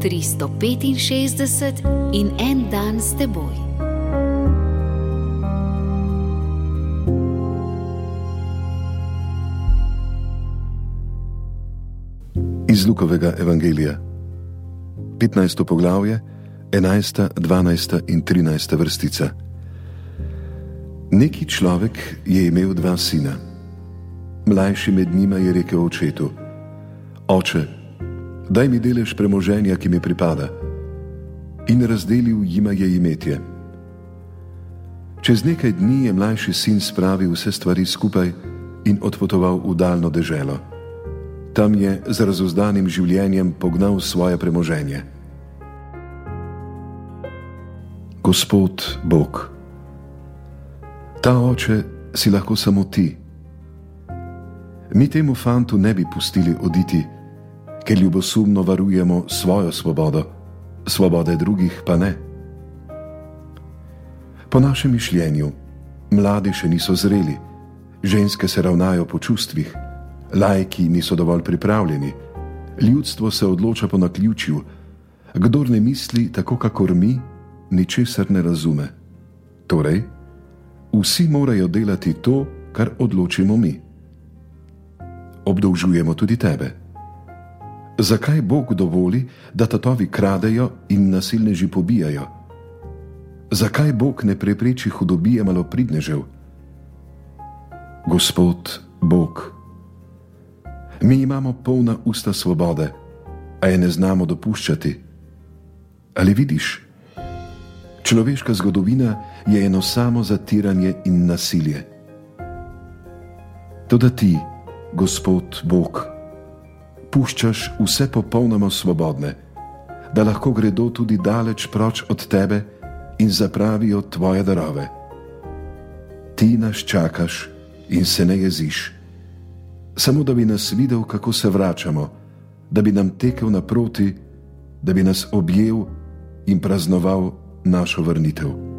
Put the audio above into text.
365 in en dan s teboj. Iz Lukovega evangelija, 15. poglavje, 11., 12. in 13. vrstica. Neki človek je imel dva sina. Mlajši med njima je rekel očetu: Oče, daj mi delež premoženja, ki mi pripada. In razdelil jima je imetje. Čez nekaj dni je mlajši sin spravil vse stvari skupaj in odpotoval v daljno deželo. Tam je z razuzdanim življenjem pognal svoje premoženje. Gospod Bog, ta oče si lahko samo ti. Mi temu fantu ne bi pustili oditi ker ljubosumno varujemo svojo svobodo, svobode drugih pa ne. Po našem mišljenju, mladi še niso zreli, ženske se ravnajo po čustvih, lajki niso dovolj pripravljeni, ljudstvo se odloča po naključju, kdor ne misli tako, kakor mi, ničesar ne razume. Torej, vsi morajo delati to, kar odločimo mi. Obdolžujemo tudi tebe zakaj Bog dovoli, da tatovi kradejo in nasilneži pobijajo? Zakaj Bog ne prepreči hudobije malo pridnežev? Gospod Bog, mi imamo polna usta svobode, a je ne znamo dopuščati. Ali vidiš? Človeška zgodovina je eno samo zatiranje in nasilje. Toda ti, Gospod Bog, puščaš vse popolnoma svobodne, da lahko gredo tudi daleč proč od tebe in zapravijo tvoje darove. Ti nas čakaš in se ne jeziš, samo da bi nas videl, kako se vračamo, da bi nam tekel naproti, da bi nas objel in praznoval našo vrnitev.